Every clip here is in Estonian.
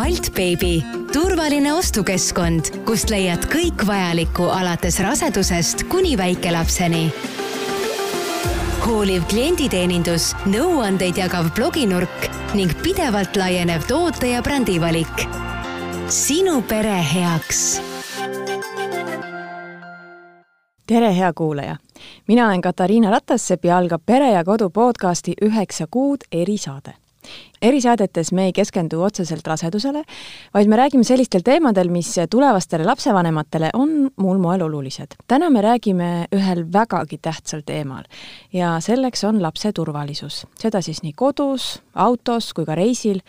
Baltbeebi, turvaline ostukeskkond, kust leiad kõik vajalikku alates rasedusest kuni väikelapseni. hooliv klienditeenindus, nõuandeid jagav bloginurk ning pidevalt laienev toote ja brändivalik. sinu pere heaks tere, hea kuulaja! mina olen Katariina Ratassepp ja algab Pere ja Kodu podcasti Üheksa kuud erisaade erisaadetes me ei keskendu otseselt rasedusele, vaid me räägime sellistel teemadel, mis tulevastele lapsevanematele on muul moel olulised. täna me räägime ühel vägagi tähtsal teemal ja selleks on lapse turvalisus. seda siis nii kodus, autos kui ka reisil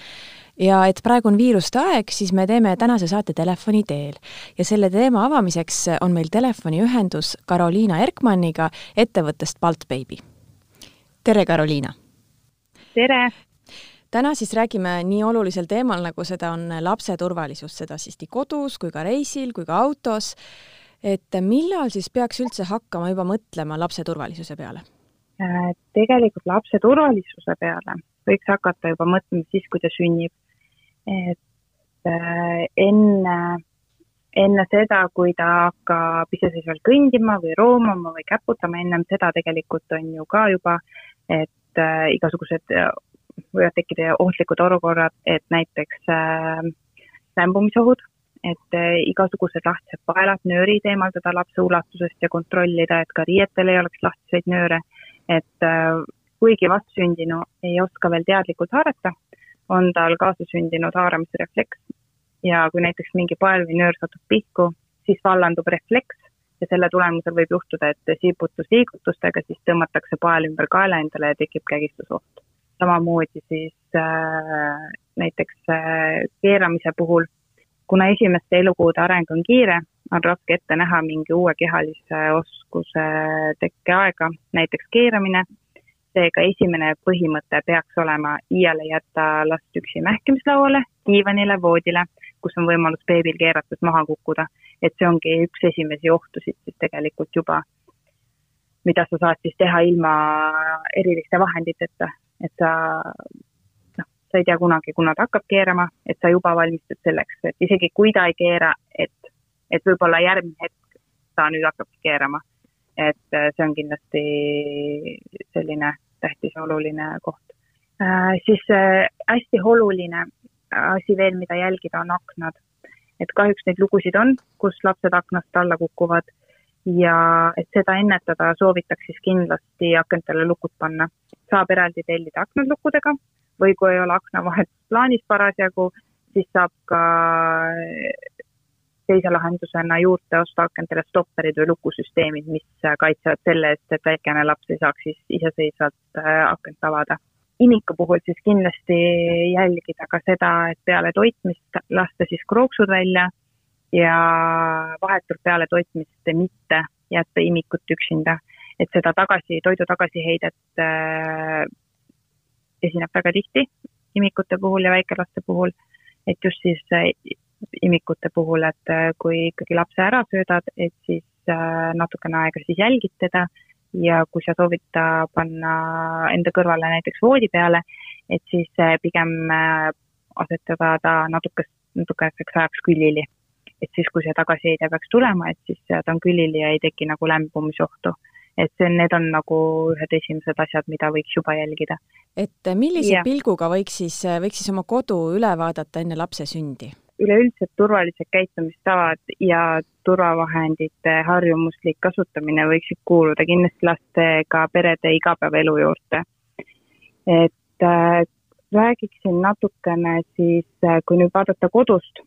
ja et praegu on viiruste aeg, siis me teeme tänase saate telefoni teel. ja selle teema avamiseks on meil telefoniühendus Karoliina Erkmanniga ettevõttest Baltbaby. tere, Karoliina! tere! Täna siis räägime nii olulisel teemal, nagu seda on lapse turvalisus, seda siis nii kodus kui ka reisil kui ka autos. et millal siis peaks üldse hakkama juba mõtlema lapse turvalisuse peale? Äh, tegelikult lapse turvalisuse peale võiks hakata juba mõtlema siis, kui ta sünnib. et äh, enne, enne seda, kui ta hakkab iseseisvalt kõndima või roomama või käputama, ennem seda tegelikult on ju ka juba, et äh, igasugused võivad tekkida ohtlikud olukorrad, et näiteks äh, lämbumisohud, et äh, igasugused lahtised paelad, nöörid eemaldada lapse ulatusest ja kontrollida, et ka riietel ei oleks lahtiseid nööre. et äh, kuigi vastsündinu ei oska veel teadlikult haarata, on tal kaasasündinud haaramisrefleks ja kui näiteks mingi pael või nöör satub pihku, siis vallandub refleks ja selle tulemusel võib juhtuda, et siputusliigutustega siis tõmmatakse pael ümber kaela endale ja tekib kägistusoht samamoodi siis äh, näiteks äh, keeramise puhul, kuna esimeste elukuude areng on kiire, on raske ette näha mingi uue kehalise oskuse tekkeaega, näiteks keeramine. seega esimene põhimõte peaks olema iiale jätta last üksi mähkimislauale, diivanile, voodile, kus on võimalus beebil keerates maha kukkuda. et see ongi üks esimesi ohtusid siis tegelikult juba, mida sa saad siis teha ilma eriliste vahenditeta et sa noh, sa ei tea kunagi, kuna ta hakkab keerama, et sa juba valmistud selleks, et isegi kui ta ei keera, et, et võib-olla järgmine hetk ta nüüd hakkabki keerama. et äh, see on kindlasti selline tähtis ja oluline koht äh,. siis äh, hästi oluline asi veel, mida jälgida, on aknad. et kahjuks neid lugusid on, kus lapsed aknast alla kukuvad ja et seda ennetada, soovitaks siis kindlasti akentele lukud panna. Saab eraldi tellida aknad lukkudega või kui ei ole aknavahetust plaanis parasjagu, siis saab ka teise lahendusena juurde osta akentele stopperid või lukusüsteemid, mis kaitsevad selle eest, et väikene laps ei saaks siis iseseisvalt äh, akent avada. imiku puhul siis kindlasti jälgida ka seda, et peale toitmist lasta siis krooksud välja ja vahetult peale toitmist mitte jätta imikut üksinda. Et seda tagasi, toidu tagasiheidet äh, esineb väga tihti imikute puhul ja väikelaste puhul, et just siis äh, imikute puhul, et äh, kui ikkagi lapse ära söödad, et siis äh, natukene aega siis jälgid teda ja kui sa soovid ta panna enda kõrvale näiteks voodi peale, et siis äh, pigem äh, asetada ta natuke, natukeseks ajaks külili et siis, kui see tagasiheide peaks tulema, et siis ta on külili ja ei teki nagu lämbumisohtu. Et see, need on nagu ühed esimesed asjad, mida võiks juba jälgida. et millise ja. pilguga võiks siis, võiks siis oma kodu üle vaadata enne lapse sündi? üleüldsed turvalised käitumistavad ja turvavahendite harjumuslik kasutamine võiksid kuuluda kindlasti lastega perede igapäevaelu juurde. et äh, räägiksin natukene siis, kui nüüd vaadata kodust,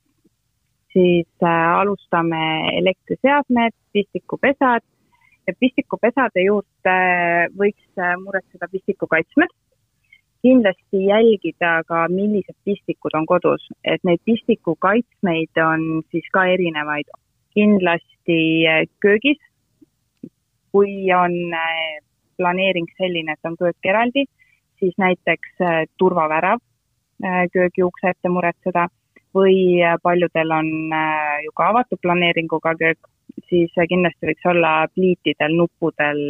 siis äh, alustame elektriseadmed, pistikupesad pistikupesade juurde võiks äh, muretseda pistikukaitsmed. kindlasti jälgida ka, millised pistikud on kodus, et neid pistikukaitsmeid on siis ka erinevaid. kindlasti äh, köögis, kui on planeering selline, et on köök eraldi, siis näiteks turvavärav köögi ukse ette muretseda või äh, paljudel on äh, ju ka avatud planeeringuga köök, siis äh, kindlasti võiks olla pliitidel, nuppudel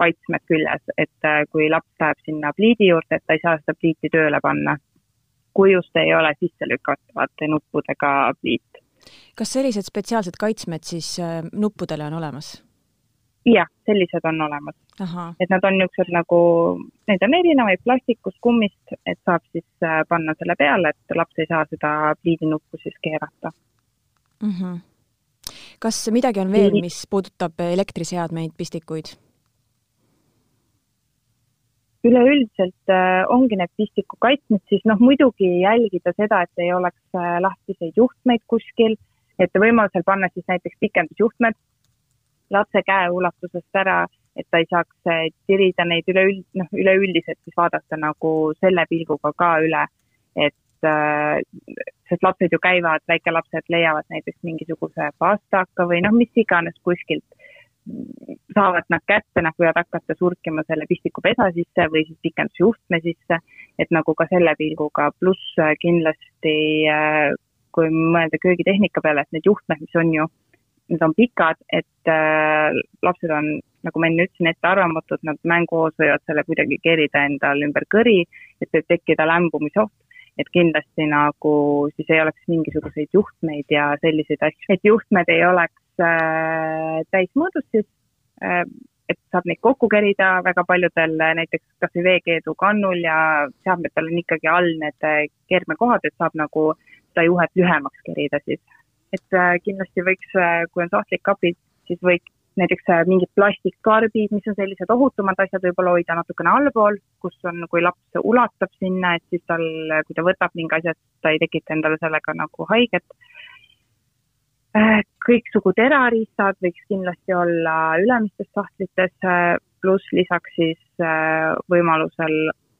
kaitsmed küljes, et kui laps läheb sinna pliidi juurde, et ta ei saa seda pliiti tööle panna. kui just ei ole sisselükatavate nuppudega pliit. kas sellised spetsiaalsed kaitsmed siis äh, nuppudele on olemas? jah, sellised on olemas. et nad on niisugused nagu, neid on erinevaid plastikust, kummist, et saab siis äh, panna selle peale, et laps ei saa seda pliidinuppu siis keerata mm. -hmm. Kas midagi on veel, mis puudutab elektriseadmeid, pistikuid? üleüldiselt äh, ongi need pistikukaitsmed siis noh, muidugi jälgida seda, et ei oleks äh, lahtiseid juhtmeid kuskil, et võimalusel panna siis näiteks pikendusjuhtmed lapse käeulatusest ära, et ta ei saaks eh, tirida neid üleüld-, noh, üleüldiselt siis vaadata nagu selle pilguga ka üle, et äh, sest lapsed ju käivad, väikelapsed leiavad näiteks mingisuguse pastaka või noh, mis iganes kuskilt, saavad nad kätte, nad võivad hakata surkima selle pistikupesa sisse või siis pikendusjuhtme sisse, et nagu ka selle pilguga, pluss kindlasti äh, kui mõelda köögitehnika peale, et need juhtmed, mis on ju need on pikad, et äh, lapsed on, nagu ma enne ütlesin, ettearvamatud, nad mänguhoos võivad selle kuidagi kerida endal ümber kõri, et võib tekkida lämbumisoht, et kindlasti nagu siis ei oleks mingisuguseid juhtmeid ja selliseid asju, et juhtmed ei oleks äh, täismõõdus siis äh,, et saab neid kokku kerida, väga paljudel näiteks kas või veekeedu kannul ja seadmetel on ikkagi all need äh, keermekohad, et saab nagu seda juhet lühemaks kerida siis. Et äh, kindlasti võiks, äh, kui on sahtlik kapid, siis võiks näiteks äh, mingid plastikkarbid, mis on sellised ohutumad asjad, võib-olla hoida natukene allpool, kus on, kui laps ulatab sinna, et siis tal, kui ta võtab mingi asja, ta ei tekita endale sellega nagu haiget. kõiksugu terariistad võiks kindlasti olla ülemistes sahtlites, pluss lisaks siis võimalusel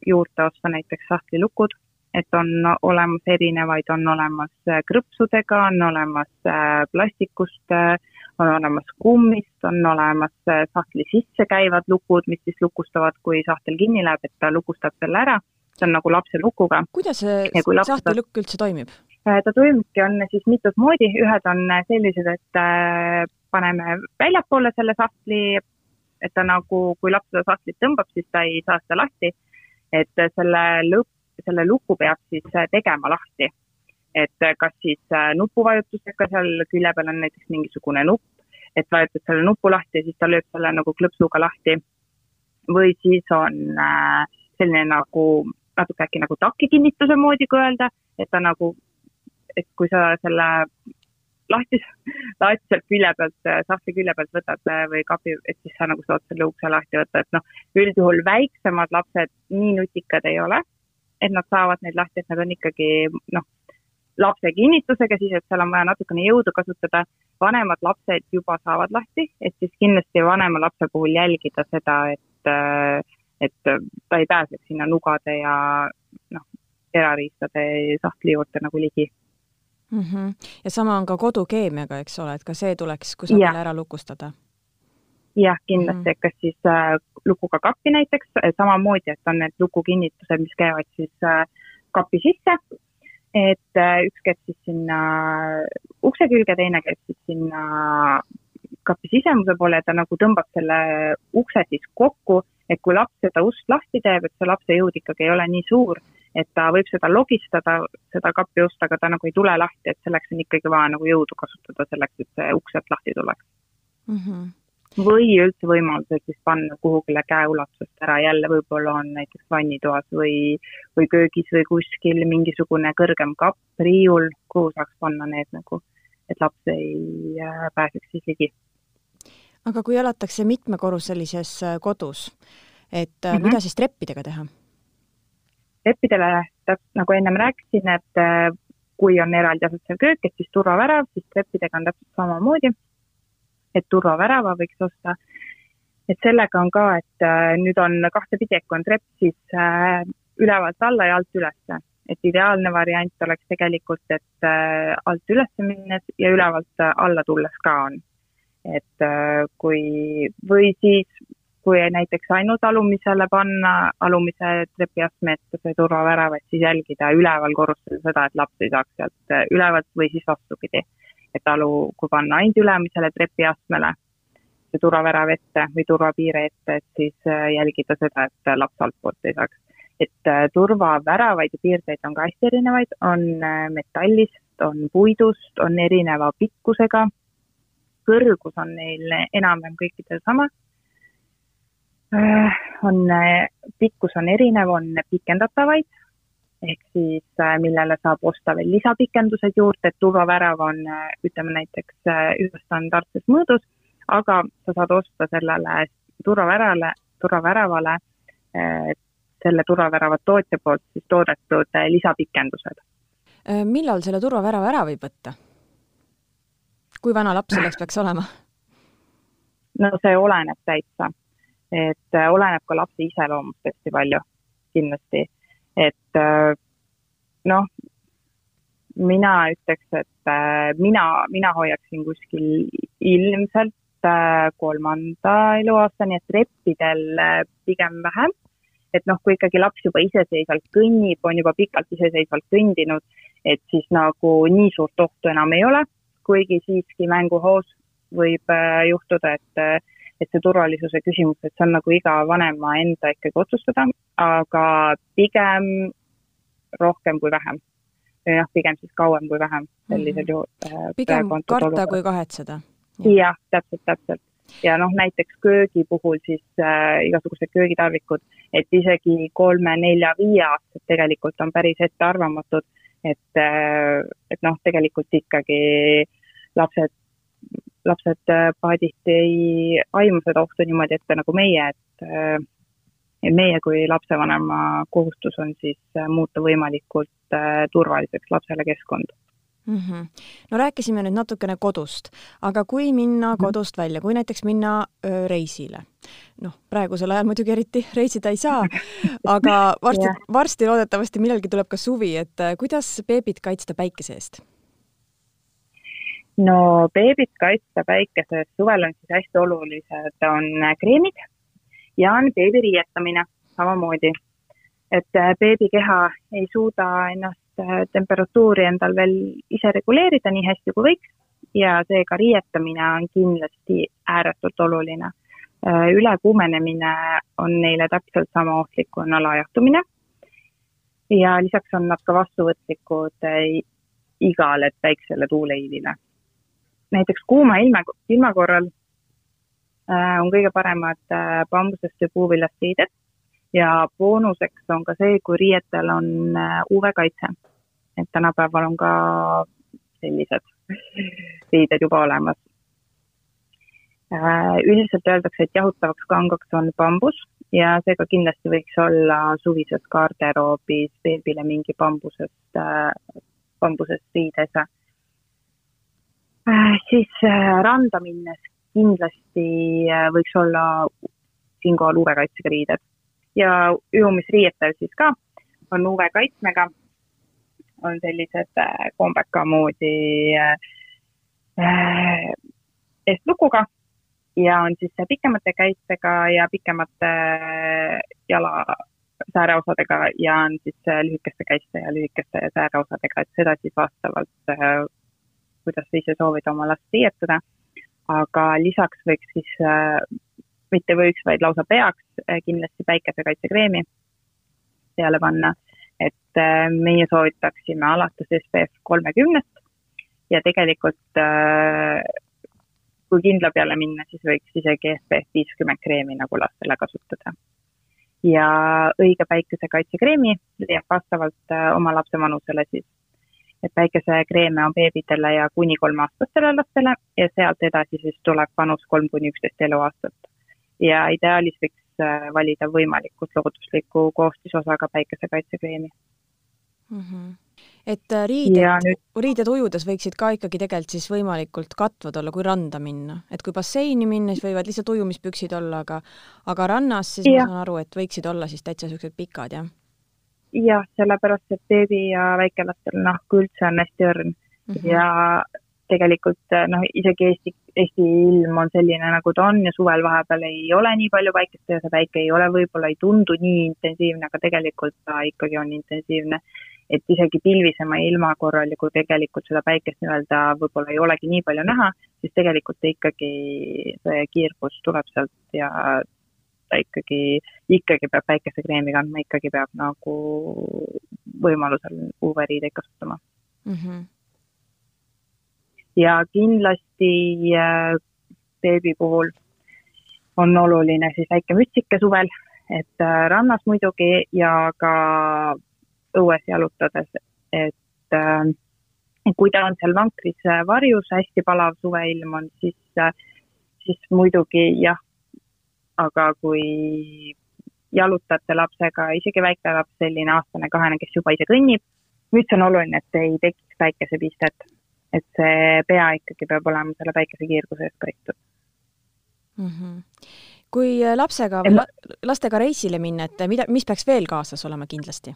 juurde osta näiteks sahtlilukud et on olemas erinevaid, on olemas äh, krõpsudega, on olemas äh, plastikust, äh, on olemas kummist, on olemas sahtli sisse käivad lukud, mis siis lukustavad, kui sahtel kinni läheb, et ta lukustab selle ära, see on nagu lapse lukuga. kuidas see sahtlilukk üldse toimib? ta toimibki, on siis mitut moodi, ühed on sellised, et paneme väljapoole selle sahtli, et ta nagu, kui laps seda sahtlit tõmbab, siis ta ei saa seda lahti, et selle lõpp selle luku peab siis äh, tegema lahti. Et äh, kas siis äh, nupuvajutusega, seal külje peal on näiteks mingisugune nupp, et vajutad selle nupu lahti ja siis ta lööb selle nagu klõpsuga lahti. või siis on selline nagu natuke äkki nagu takikinnituse moodi, kui öelda, et ta nagu, et kui sa selle lahti, lahti sealt külje pealt, sahtli külje pealt võtad või kapi, et siis sa nagu saad selle ukse lahti võtta, et noh, üldjuhul väiksemad lapsed nii nutikad ei ole et nad saavad neid lahti, et nad on ikkagi noh, lapse kinnitusega siis, et seal on vaja natukene jõudu kasutada. vanemad lapsed juba saavad lahti, et siis kindlasti vanema lapse puhul jälgida seda, et, et ta ei pääseks sinna nugade ja noh, erariistade sahtli juurde nagu ligi mm. -hmm. ja sama on ka kodukeemiaga, eks ole, et ka see tuleks kusagile ära lukustada jah, kindlasti mm, -hmm. kas siis äh, lukuga kappi näiteks, samamoodi, et on need lukukinnitused, mis käivad siis äh, kapi sisse, et äh, üks käib siis sinna ukse külge, teine käib siis sinna kapi sisemuse poole ja ta nagu tõmbab selle ukse siis kokku, et kui laps seda ust lahti teeb, et see lapse jõud ikkagi ei ole nii suur, et ta võib seda logistada, seda kapi ust, aga ta nagu ei tule lahti, et selleks on ikkagi vaja nagu jõudu kasutada selleks, et see uks sealt lahti tuleks mm. -hmm või üldse võimalused siis panna kuhugile käeulatusest ära, jälle võib-olla on näiteks vannitoas või, või köögis või kuskil mingisugune kõrgem kapp, riiul, kuhu saaks panna need nagu, et laps ei äh, pääseks siis ligi. aga kui elatakse mitmekorruselises äh, kodus, et mm -hmm. mida siis treppidega teha? treppidele, nagu ennem rääkisin, et kui on eraldi asutusev köök, et siis turvavärav, siis treppidega on täpselt samamoodi et turvavärava võiks osta. et sellega on ka, et äh, nüüd on kahtepidi, et kui on trepp, siis äh, ülevalt alla ja alt ülesse. et ideaalne variant oleks tegelikult, et äh, alt üles minnes ja ülevalt alla tulles ka on. et kui, või siis kui näiteks ainult alumisele panna, alumise trepiastme ette see turvavärav, et siis jälgida üleval korrusel seda, et laps ei saaks sealt ülevalt või siis vastupidi talu, kui panna ainult ülemisele trepiastmele, see turvavärav ette või turvapiire ette, et siis äh, jälgida seda, et laps altpoolt ei saaks. et äh, turvaväravaid ja piirdeid on ka hästi erinevaid, on äh, metallist, on puidust, on erineva pikkusega. kõrgus on neil enam-vähem kõikidel sama. on, pikkus on erinev, on pikendatavaid ehk siis millele saab osta veel lisapikendused juurde, et turvavärav on, ütleme näiteks ühes standardses mõõdus, aga sa saad osta sellele turvavärale, turvaväravale selle turvavärava tootja poolt siis toodetud lisapikendused. Äh, millal selle turvavärava ära võib võtta? kui vana laps selleks peaks olema? no see oleneb täitsa, et äh, oleneb ka lapse iseloomust hästi palju, kindlasti, et äh, noh, mina ütleks, et mina, mina hoiaksin kuskil ilmselt kolmanda eluaastani, et treppidel pigem vähem. Et noh, kui ikkagi laps juba iseseisvalt kõnnib, on juba pikalt iseseisvalt kõndinud, et siis nagu nii suurt ohtu enam ei ole, kuigi siiski mänguhoos võib äh, juhtuda, et, äh, et see turvalisuse küsimus, et see on nagu iga vanema enda ikkagi otsustada, aga pigem rohkem kui vähem. või noh, pigem siis kauem kui vähem sellisel juhul. Äh, pigem karta kui kahetseda. jah, täpselt, täpselt ja noh, näiteks köögi puhul siis äh, igasugused köögitarvikud, et isegi kolme-nelja-viieaastased tegelikult on päris ettearvamatud, et äh,, et noh, tegelikult ikkagi lapsed, lapsed äh, paaditi ei aimu seda ohtu niimoodi ette nagu meie, et äh, meie kui lapsevanema kohustus on siis äh, muuta võimalikult äh, turvaliseks lapsele keskkond mm. -hmm. no rääkisime nüüd natukene kodust, aga kui minna mhm. kodust välja, kui näiteks minna öö, reisile, noh, praegusel ajal muidugi eriti reisida ei saa, aga varsti yeah., varsti loodetavasti millalgi tuleb ka suvi, et äh, kuidas beebit kaitsta päikese eest? no beebit kaitsta päikese eest suvel on siis hästi olulised, on kreemid ja on beebi riietamine samamoodi. et äh, beebi keha ei suuda ennast Äh, temperatuuri endal veel ise reguleerida nii hästi kui võiks ja seega riietamine on kindlasti ääretult oluline. Äh, ülekuumenemine on neile täpselt sama ohtlik kui on alajahtumine. ja lisaks on nad ka vastuvõtlikud igale päiksele tuuleiilile. näiteks kuuma ilma, ilma korral on kõige paremad bambusest või puuviljast riided ja boonuseks on ka see, kui riietel on äh, UV-kaitse. et tänapäeval on ka sellised riided juba olemas. Äh, üldiselt öeldakse, et jahutavaks kangaks on bambus ja seega kindlasti võiks olla suvises garderoobis beebile mingi bambusest, äh, bambusest riides. siis randa minnes kindlasti võiks olla siinkohal UV-kaitsega riided. Ja ujumisriietel siis ka on UV-kaitsmega, on sellised äh, kombeka moodi äh, äh, eestlukuga. Ja on siis pikemate käitega ja pikemate äh, jala sääreosadega ja on siis lühikeste käiste ja lühikeste sääreosadega, et seda siis vastavalt, kuidas sa ise soovid oma last riietada. Aga lisaks võiks siis mitte võiks, vaid lausa peaks äh, kindlasti päikesekaitsekreemi peale panna. et äh, meie soovitaksime alates SPF kolmekümnest ja tegelikult äh, kui kindla peale minna, siis võiks isegi SPF viiskümmend kreemi nagu lastele kasutada. ja õige päikesekaitsekreemi leiab vastavalt oma lapse vanusele siis et päikesekreeme on beebidele ja kuni kolmeaastastele lastele ja sealt edasi siis tuleb vanus kolm kuni üksteist eluaastat ja ideaalis võiks äh, valida võimalikult loodusliku koostisosaga päikesekaitsekreemi mm. -hmm. et äh, riided, nüüd... riided ujudes võiksid ka ikkagi tegelikult siis võimalikult katvad olla, kui randa minna, et kui basseini minna, siis võivad lihtsalt ujumispüksid olla, aga aga rannas siis ja. ma saan aru, et võiksid olla siis täitsa niisugused pikad, jah? Jah, sellepärast et beebi ja väikelastel nahk üldse on hästi õrn mm -hmm. ja tegelikult noh, isegi Eesti, Eesti ilm on selline, nagu ta on ja suvel vahepeal ei ole nii palju päikest ja see päike ei ole, võib-olla ei tundu nii intensiivne, aga tegelikult ta ikkagi on intensiivne. et isegi pilvisema ilma korral ja kui tegelikult seda päikest nii-öelda võib-olla ei olegi nii palju näha, siis tegelikult ikkagi see kiirgus tuleb sealt ja ta ikkagi, ikkagi peab päikesekreemi kandma, ikkagi peab nagu võimalusel UV-riideid kasutama mm. -hmm. ja kindlasti äh, beebi puhul on oluline siis väike mütsike suvel, et äh, rannas muidugi ja ka õues jalutades, et äh, kui ta on seal vankris varjus, hästi palav suveilm on, siis, siis muidugi jah, aga kui jalutate lapsega, isegi väike laps, selline aastane, kahene, kes juba ise kõnnib, nüüd on oluline, et ei tekiks päikesepistet. et see pea ikkagi peab olema selle päikesekiirguse eest kaitstud mm. -hmm. kui lapsega või la lastega reisile minna, et mida, mis peaks veel kaasas olema kindlasti?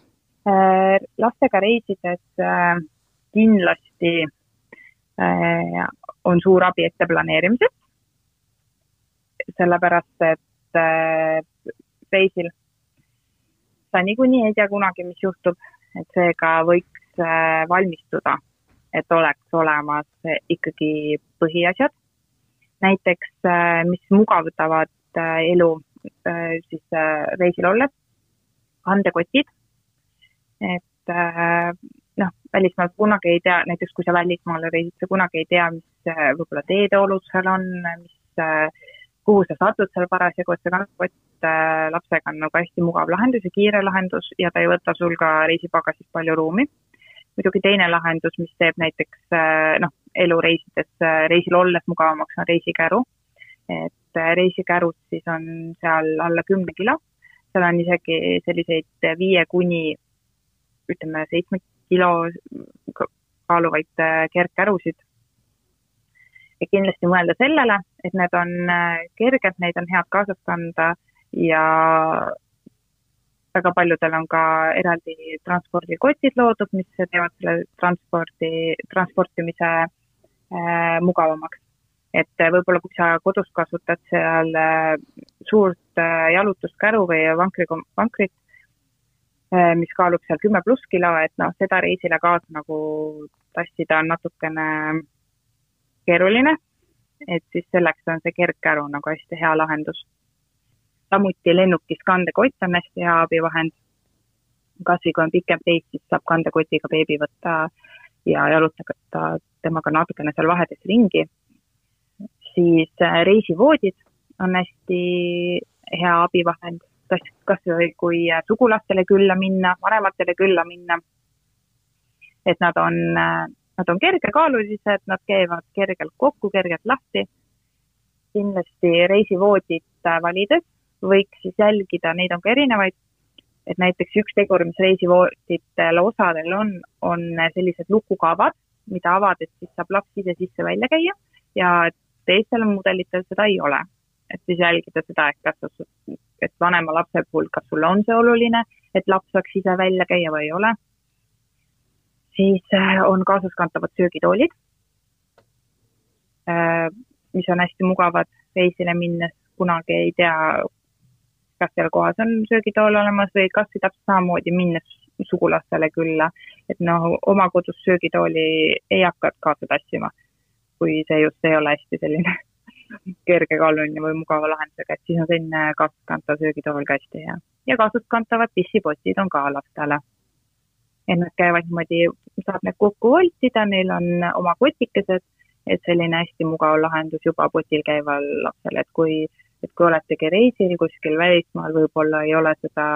Äh, lastega reisides äh, kindlasti äh, on suur abi etteplaneerimises, sellepärast et äh, reisil. Sa niikuinii ei tea kunagi, mis juhtub, et seega võiks äh, valmistuda, et oleks olemas ikkagi põhiasjad, näiteks äh, mis mugavdavad äh, elu äh, siis äh, reisil olles, andekotid, et äh, noh, välismaal kunagi ei tea, näiteks kui sa välismaale reisid, sa kunagi ei tea, mis äh, võib-olla teedeolud seal on, mis, äh, kuhu sa satud seal parasjagu, et see kantkott äh, lapsega on nagu hästi mugav lahendus ja kiire lahendus ja ta ei võta sul ka reisipagasis palju ruumi. muidugi teine lahendus, mis teeb näiteks noh, elu reisides, reisil olles mugavamaks, on reisikäru. et reisikärud siis on seal alla kümne kilo, seal on isegi selliseid viie kuni ütleme, seitsme kilo kaaluvaid äh, kergkärusid. Ja kindlasti mõelda sellele, et need on äh, kerged, neid on head kaasas kanda ja väga paljudel on ka eraldi transpordikotid loodud, mis teevad selle transpordi, transportimise äh, mugavamaks. et võib-olla, kui sa kodus kasutad seal äh, suurt äh, jalutuskäru või vankri, vankrit, Äh, mis kaalub seal kümme pluss kilo, et noh, seda reisile kaasa nagu tassida on natukene keeruline. et siis selleks on see kergkäru nagu hästi hea lahendus. samuti lennukis kandekott on hästi hea abivahend. kasvõi kui on pikem reis, siis saab kandekotiga beebi võtta ja jalutada temaga natukene seal vahedes ringi. siis äh, reisivoodid on hästi hea abivahend kas, kas või kui äh, sugulastele külla minna, vanematele külla minna. et nad on, äh, nad on kergekaalulised, nad käivad kergelt kokku, kergelt lahti. kindlasti reisivoodit äh, valides võiks siis jälgida, neid on ka erinevaid, et näiteks üks tegur, mis reisivooditel osadel on, on sellised lukukavad, mida avades siis saab laps ise sisse-välja käia ja teistel mudelitel seda ei ole et siis jälgida seda, et kas, et vanema lapse puhul, kas sulle on see oluline, et laps saaks ise välja käia või ei ole. Siis äh, on kaasaskantavad söögitoolid, äh, mis on hästi mugavad reisile minnes, kunagi ei tea, kas seal kohas on söögitool olemas või kas või täpselt samamoodi minnes sugulastele külla, et noh, oma kodus söögitooli ei hakka kaasa tassima, kui see just ei ole hästi selline kergekaaluline või mugava lahendusega, et siis on selline kaasaskantav söögitool ka hästi hea. ja kaasaskantavad pissipotid on ka lastele. Et nad käivad niimoodi, saab need kokku voltida, neil on oma kotikesed, et selline hästi mugav lahendus juba potil käival lapsele, et kui, et kui oletegi reisil kuskil välismaal, võib-olla ei ole seda,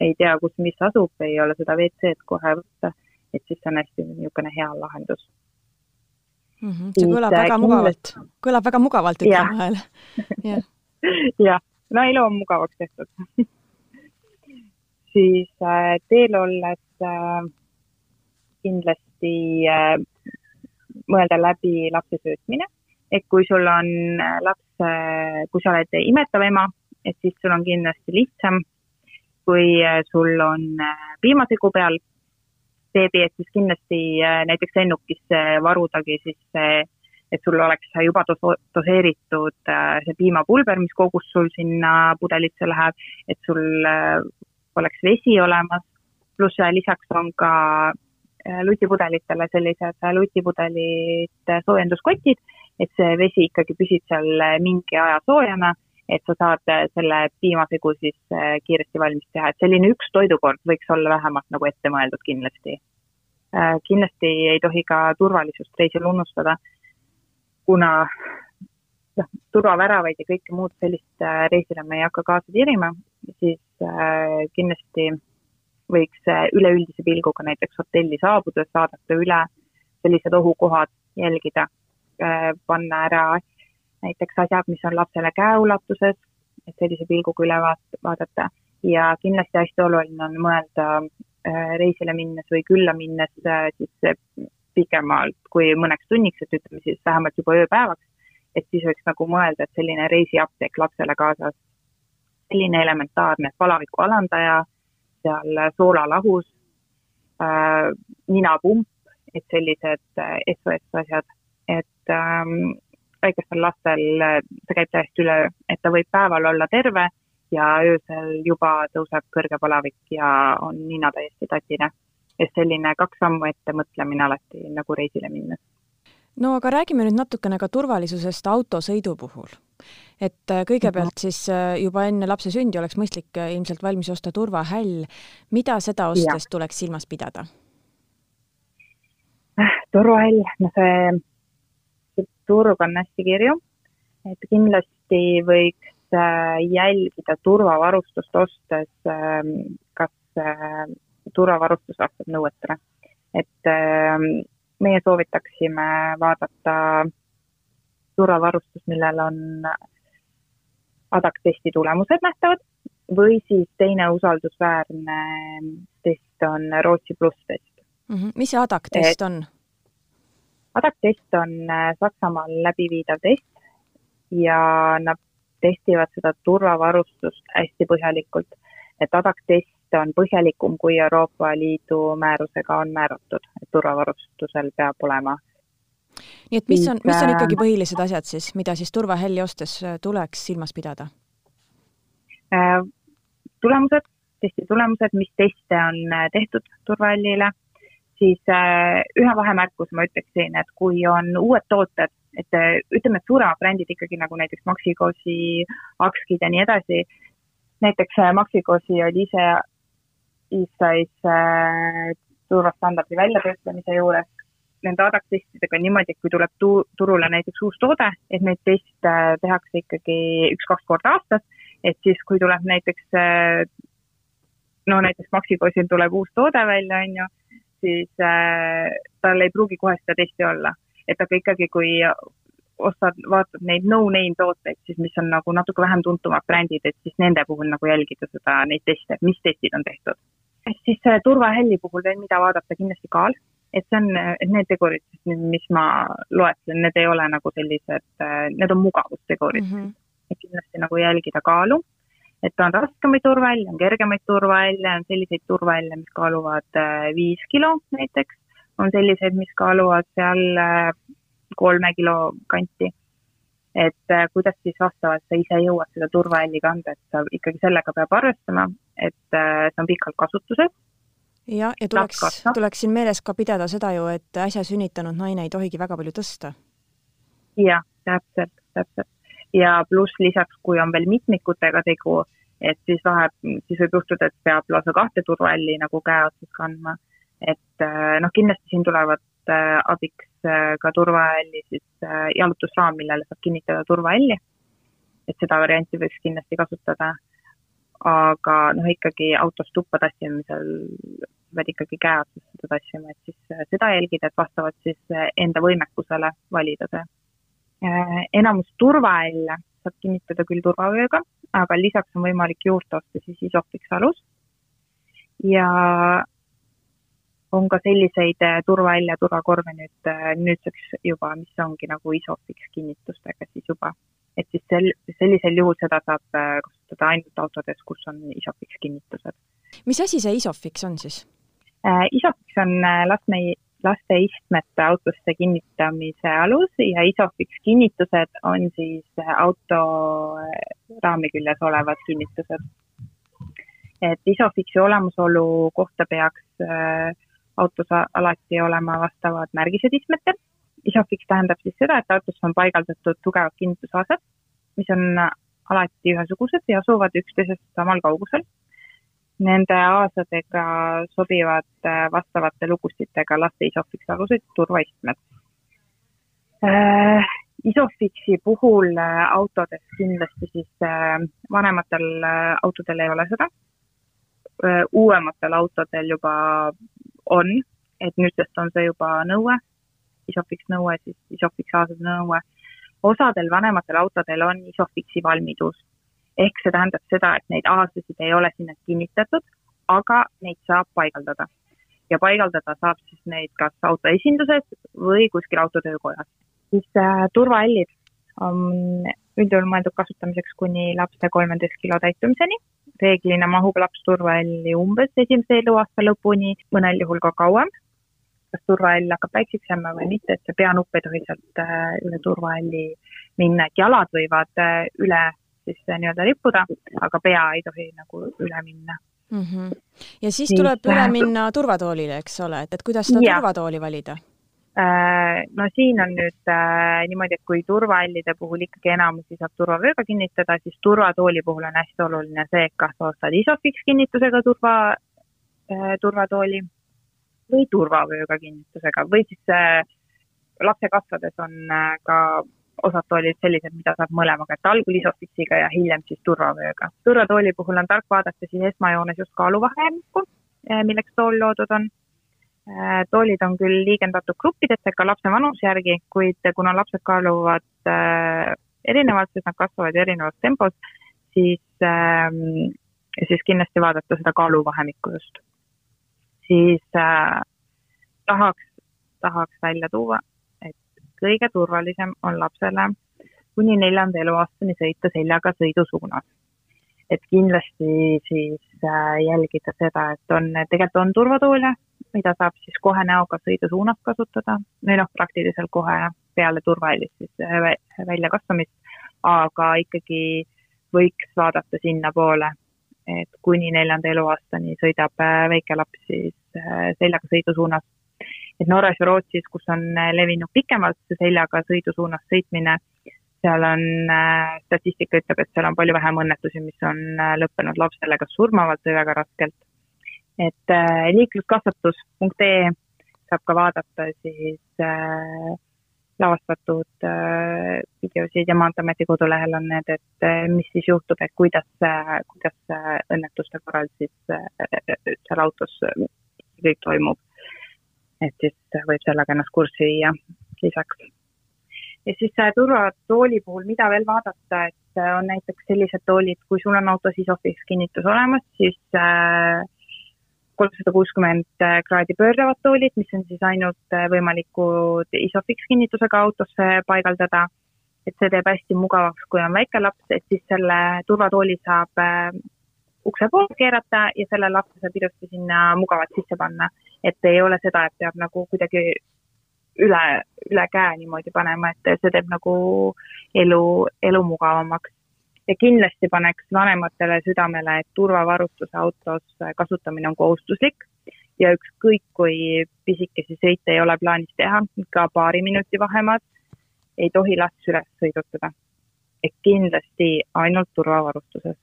ei tea, kus mis asub, ei ole seda WC-d kohe võtta, et siis on hästi niisugune hea lahendus mm. -hmm. see kõlab väga mugavalt, kõlab väga mugavalt, ütleme vahel. jah ja., no elu on mugavaks tehtud siis äh, teel olles äh, kindlasti äh, mõelda läbi lapse söötmine, et kui sul on laps kui sa oled imetav ema, et siis sul on kindlasti lihtsam, kui sul on piimasegu peal beebi, et siis kindlasti näiteks lennukis varudagi siis et sul oleks juba doseeritud see piimapulber, mis kogus sul sinna pudelisse läheb, et sul oleks vesi olemas, pluss lisaks on ka lutipudelitele sellised lutipudelid soojenduskotid, et see vesi ikkagi püsib seal mingi aja soojana, et sa saad selle piimasegu siis kiiresti valmis teha, et selline üks toidukord võiks olla vähemalt nagu ette mõeldud kindlasti. kindlasti ei tohi ka turvalisust reisil unustada, kuna noh, turvaväravaid ja kõike muud sellist reisile me ei hakka kaasa tirima, siis kindlasti võiks üleüldise pilguga näiteks hotelli saabudes vaadata üle sellised ohukohad, jälgida, panna ära näiteks asjad, mis on lapsele käeulatuses, et sellise pilguga üle vaadata. Ja kindlasti hästi oluline on mõelda äh, reisile minnes või külla minnes äh, siis pikemalt kui mõneks tunniks, et ütleme siis vähemalt juba ööpäevaks, et siis võiks nagu mõelda, et selline reisiapteek lapsele kaasas, selline elementaarne palaviku alandaja, seal soolalahus äh,, ninapump, et sellised SOS äh, asjad, et ähm, väikestel lastel see käib täiesti üle, et ta võib päeval olla terve ja öösel juba tõuseb kõrge palavik ja on nina täiesti tatine. et selline kaks sammu ette mõtlemine alati nagu reisile minnes. No aga räägime nüüd natukene ka turvalisusest autosõidu puhul. et äh, kõigepealt mhm. siis äh, juba enne lapse sündi oleks mõistlik äh, ilmselt valmis osta turvahäll. mida seda ostes ja. tuleks silmas pidada? turvahäll, no see turg on hästi kirju, et kindlasti võiks jälgida turvavarustust ostes, ähm, kas turvavarustus vastab nõuetele. et ähm, meie soovitaksime vaadata turvavarustust, millel on ADAC-testi tulemused nähtavad või siis teine usaldusväärne test on Rootsi pluss test mm. -hmm. mis see ADAC-test on? ADAC-test on äh, Saksamaal läbiviidav test ja nad testivad seda turvavarustust hästi põhjalikult. et ADAC-test on põhjalikum, kui Euroopa Liidu määrusega on määratud, et turvavarustusel peab olema. nii et mis on, mis on ikkagi äh, põhilised asjad siis, mida siis turvahälli ostes äh, tuleks silmas pidada? tulemused, testi tulemused, mis teste on tehtud turvahällile siis äh, ühe vahemärkuse ma ütleksin, et kui on uued tooted, et äh, ütleme, et suuremad brändid ikkagi nagu näiteks Maxi-Cosi, Akskid ja nii edasi, näiteks äh, Maxi-Cosi oli ise Eastside turvastandardi väljatöötamise juures nende ADAC-testidega niimoodi, et kui tuleb tu-, turule näiteks uus toode, et neid teste tehakse ikkagi üks-kaks korda aastas, et siis, kui tuleb näiteks no näiteks Maxi-Cosil tuleb uus toode välja, on ju, siis äh, tal ei pruugi kohe seda testi olla. et aga ikkagi, kui ostad, vaatad neid no-name tooteid, siis mis on nagu natuke vähem tuntumad brändid, et siis nende puhul nagu jälgida seda, neid teste, mis testid on tehtud. siis äh, turvahälli puhul veel, mida vaadata, kindlasti kaal, et see on, et need tegurid, mis ma loetlen, need ei ole nagu sellised, äh, need on mugavustegurid mm. -hmm. et kindlasti nagu jälgida kaalu et on raskemaid turvahälle, on kergemaid turvahälle, on selliseid turvahälle, mis kaaluvad äh, viis kilo näiteks, on selliseid, mis kaaluvad seal äh, kolme kilo kanti. et äh, kuidas siis vastavalt sa ise jõuad seda turvahälli kanda, et sa ikkagi sellega peab arvestama, et see on pikalt kasutuses. ja, ja tuleks, tuleks siin meeles ka pidada seda ju, et äsja sünnitanud naine ei tohigi väga palju tõsta. jah, täpselt, täpselt ja pluss lisaks, kui on veel mitmikutega tegu, et siis vahel, siis võib juhtuda, et peab lausa kahte turvahälli nagu käe otsas kandma. et äh, noh, kindlasti siin tulevad äh, abiks äh, ka turvahälli siis jalutusraam, millele saab kinnitada turvahälli. et seda varianti võiks kindlasti kasutada. aga noh, ikkagi autos tuppa tassimisel pead ikkagi käe otsas seda tassima, et siis seda jälgida, et vastavalt siis enda võimekusele valida see Äh, enamus turvahälle saab kinnitada küll turvavööga, aga lisaks on võimalik juurde osta siis Isofix alus. ja on ka selliseid äh, turvahälle, turvakorve nüüd äh, nüüdseks juba, mis ongi nagu Isofix kinnitustega siis juba. et siis sel, sellisel juhul seda saab kasutada ainult autodes, kus on Isofix kinnitused. mis asi see Isofix on siis? Isofix on lastme laste istmete autosse kinnitamise alus ja Isofix kinnitused on siis auto raami küljes olevad kinnitused. et Isofixi olemasolu kohta peaks äh, autos alati olema vastavad märgised istmetel. Isofix tähendab siis seda, et autosse on paigaldatud tugevad kinnitusaasad, mis on alati ühesugused ja asuvad üksteisest samal kaugusel. Nende aasadega sobivad äh, vastavate lugustitega laste isofiksi alused turvaistmed äh,. Isofiksi puhul äh, autodes kindlasti siis äh, vanematel äh, autodel ei ole seda uuematel autodel juba on, et nüüdsest on see juba nõue, Isofix nõue, siis Isofix aasade nõue osadel vanematel autodel on Isofixi valmidus. ehk see tähendab seda, et neid aastasid ei ole sinna kinnitatud, aga neid saab paigaldada. ja paigaldada saab siis neid kas auto esinduses või kuskil autotöökojas. siis äh, turvahällid on üldjuhul mõeldud kasutamiseks kuni lapse kolmeteist kilo täitumiseni. reeglina mahub laps turvahälli umbes esimese eluaasta lõpuni, mõnel juhul ka kauem kas turvahäll hakkab väikseks jääma või mitte, et see peanupp ei tohi sealt äh, üle turvahälli minna, et jalad võivad äh, üle siis äh, nii-öelda rippuda, aga pea ei tohi nagu üle minna mm. -hmm. ja siis tuleb üle minna turvatoolile, eks ole, et, et kuidas seda turvatooli valida? No siin on nüüd äh, niimoodi, et kui turvahallide puhul ikkagi enamusi saab turvavööga kinnitada, siis turvatooli puhul on hästi oluline see, kas sa ostad Isofix kinnitusega turva äh,, turvatooli või turvavööga kinnitusega või siis äh, lapse kasvades on äh, ka osad toolid sellised, mida saab mõlemaga, et algul isofiksiga ja hiljem siis turvavööga. turvatooli puhul on tark vaadata siis esmajoones just kaaluvahemikku, äh, milleks tool loodud on. Äh, toolid on küll liigendatud gruppidesse ka lapse vanuse järgi, kuid kuna lapsed kaaluvad äh, erinevalt, sest nad kasvavad erinevas tempos, siis äh,, siis kindlasti vaadata seda kaaluvahemikku just siis äh, tahaks, tahaks välja tuua, et kõige turvalisem on lapsele kuni neljanda eluaastani sõita seljaga sõidusuunas. et kindlasti siis jälgida seda, et on, tegelikult on turvatoole, mida saab siis kohe näoga sõidusuunas kasutada või noh, praktiliselt kohe peale turvalist siis väljakasvamist, aga ikkagi võiks vaadata sinnapoole, et kuni neljanda eluaastani sõidab äh, väike laps siis äh, seljaga sõidusuunas. et Norras ja Rootsis, kus on äh, levinud pikemalt see seljaga sõidusuunas sõitmine, seal on, statistika ütleb, et seal on palju vähem õnnetusi, mis on lõppenud lapsele kas surmavalt või väga raskelt. Et liikluskasvatus.ee saab ka vaadata siis äh, lavastatud äh, videosid ja Maanteeameti kodulehel on need, et äh, mis siis juhtub, et kuidas, kuidas õnnetuste korral siis äh, seal autos kõik toimub. et siis võib sellega ennast kurssi viia lisaks. ja siis turvatooli puhul, mida veel vaadata, et on näiteks sellised toolid, kui sul on autos ISOFIX kinnitus olemas, siis äh, kolmsada kuuskümmend kraadi pööravad toolid, mis on siis ainult äh, võimalikud Isofix kinnitusega autosse paigaldada. et see teeb hästi mugavaks, kui on väike laps, et siis selle turvatooli saab äh, ukse poole keerata ja selle lapse saab ilusti sinna mugavalt sisse panna. et ei ole seda, et peab nagu kuidagi üle, üle käe niimoodi panema, et see teeb nagu elu, elu mugavamaks ja kindlasti paneks vanematele südamele, et turvavarustuse autos kasutamine on kohustuslik ja ükskõik, kui pisikesi sõite ei ole plaanis teha, ka paari minuti vahemaad, ei tohi last üles sõidutada. et kindlasti ainult turvavarustuses.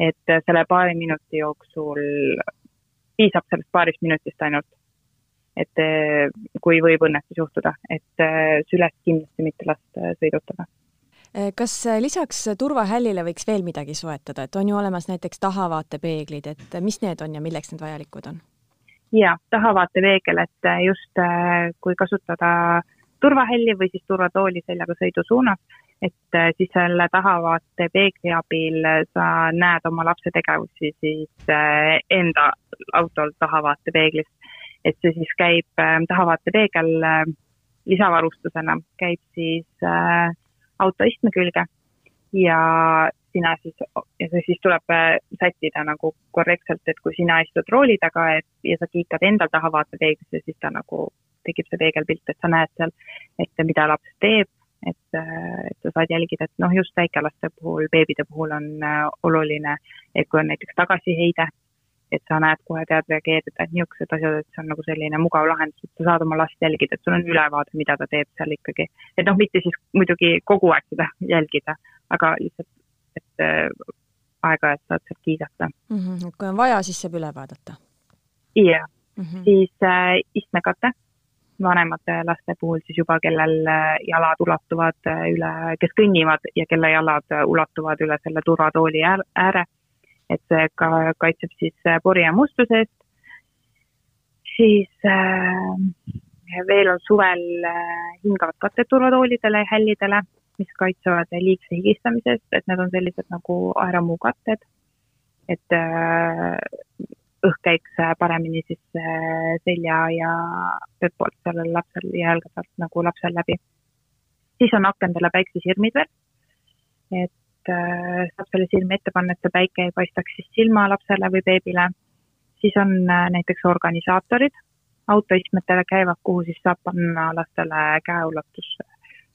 et selle paari minuti jooksul, piisab sellest paarist minutist ainult. et kui võib õnnetus juhtuda, et süles kindlasti mitte last sõidutada kas eh, lisaks turvahällile võiks veel midagi soetada, et on ju olemas näiteks tahavaatepeeglid, et mis need on ja milleks need vajalikud on? ja tahavaatepeegel, et eh, just kui kasutada turvahälli või siis turvatooli seljaga sõidusuunas, et siis selle tahavaatepeegli abil sa näed oma lapse tegevusi siis enda autol tahavaatepeeglis. et see siis käib, tahavaatepeegel lisavarustusena käib siis äh, auto istme külge. Ja sina siis, ja see siis tuleb äh, sättida nagu korrektselt, et kui sina istud rooli taga, et ja sa kiikad endal taha vaatepeeglisse, siis ta nagu tekib see peegelpilt, et sa näed seal, et mida laps teeb, et, äh, et sa saad jälgida, et noh, just väikelaste puhul, beebide puhul on äh, oluline, et kui on näiteks tagasiheide, et sa näed kohe, tead reageerida, et niisugused asjad, et see on nagu selline mugav lahendus, et sa saad oma last jälgida, et sul on ülevaade, mida ta teeb seal ikkagi. et noh, mitte siis muidugi kogu aeg seda jälgida, aga lihtsalt et äh, aeg-ajalt saad sealt kiidata mm. -hmm. et kui on vaja, siis saab üle vaadata? jah -hmm., siis äh, istmekate vanemate laste puhul siis juba, kellel äh, jalad ulatuvad äh, üle, kes kõnnivad ja kelle jalad ulatuvad üle selle turvatooli ääre, et see ka kaitseb siis pori ja mustuse eest. siis äh, veel on suvel hingavad katted turvatoolidele ja hällidele mis kaitsevad liigse higistamise eest, et need on sellised nagu aeramuu-katted, et äh, õhk käiks paremini siis äh, selja ja pöödpoolt sellel lapsel ja jalgadelt nagu lapsel läbi. siis on akendele päiksesirmid veel, et äh, saab selle silmi ette panna, et see päike ei paistaks siis silma lapsele või beebile. siis on näiteks organisaatorid, autoistmetele käivad, kuhu siis saab panna lastele käeulatusse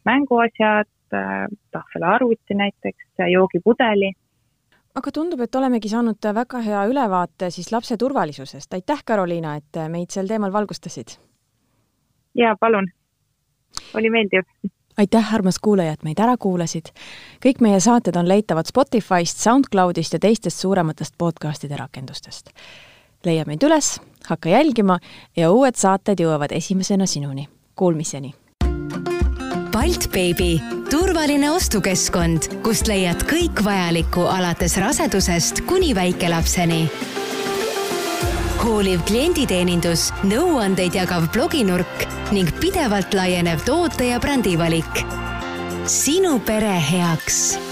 mänguasjad, Äh, tahvelarvuti näiteks, joogipudeli. aga tundub, et olemegi saanud väga hea ülevaate siis lapse turvalisusest. aitäh, Karoliina, et meid sel teemal valgustasid. jaa, palun. oli meeldiv aitäh, armas kuulaja, et meid ära kuulasid. kõik meie saated on leitavad Spotify'st, SoundCloudist ja teistest suurematest podcastide rakendustest. leia meid üles, hakka jälgima ja uued saated jõuavad esimesena sinuni. Kuulmiseni! Baltbeebi, turvaline ostukeskkond, kust leiad kõik vajalikku alates rasedusest kuni väikelapseni. Hooliv klienditeenindus, nõuandeid jagav bloginurk ning pidevalt laienev toote ja brändivalik. sinu pere heaks